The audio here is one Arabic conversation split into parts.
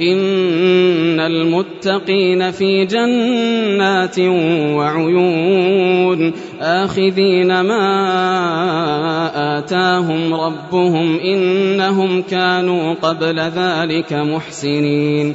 إن المتقين في جنات وعيون آخذين ما آتاهم ربهم إنهم كانوا قبل ذلك محسنين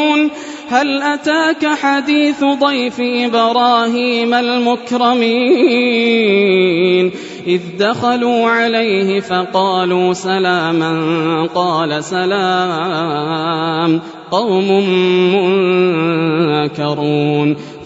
هل أتاك حديث ضيف إبراهيم المكرمين؟ إذ دخلوا عليه فقالوا سلاما قال سلام قوم منكرون.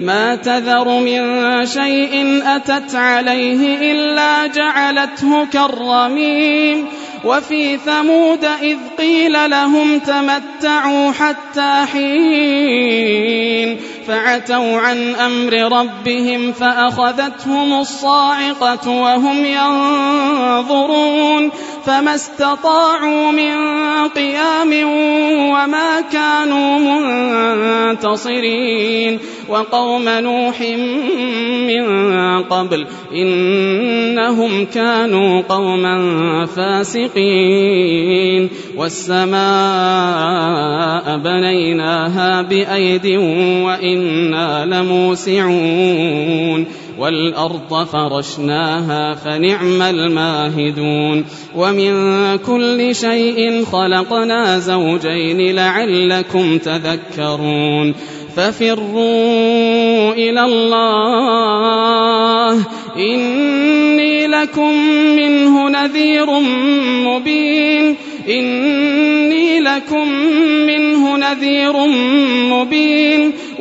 ما تذر من شيء أتت عليه إلا جعلته كالرميم. وفي ثمود إذ قيل لهم تمتعوا حتى حين. فعتوا عن أمر ربهم فأخذتهم الصاعقة وهم ينظرون. فما استطاعوا من قيام وما كانوا منتصرين وقوم نوح من قبل إنهم كانوا قوما فاسقين والسماء بنيناها بأيد وإنا لموسعون والأرض فرشناها فنعم الماهدون ومن كل شيء خلقنا زوجين لعلكم تذكرون ففروا إلى الله إني لكم منه نذير مبين إني لكم منه نذير مبين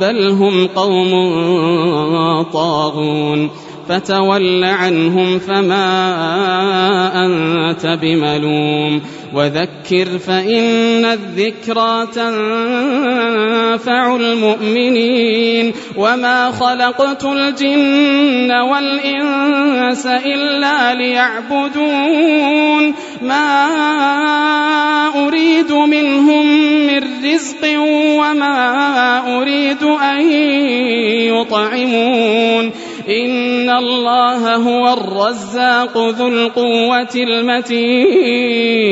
بل هم قوم طاغون فتول عنهم فما أنت بملوم وذكر فإن الذكرى تنفع المؤمنين وما خلقت الجن والإنس إلا ليعبدون ما أريد منهم من رزق وما أريد أن يطعمون إن الله هو الرزاق ذو القوة المتين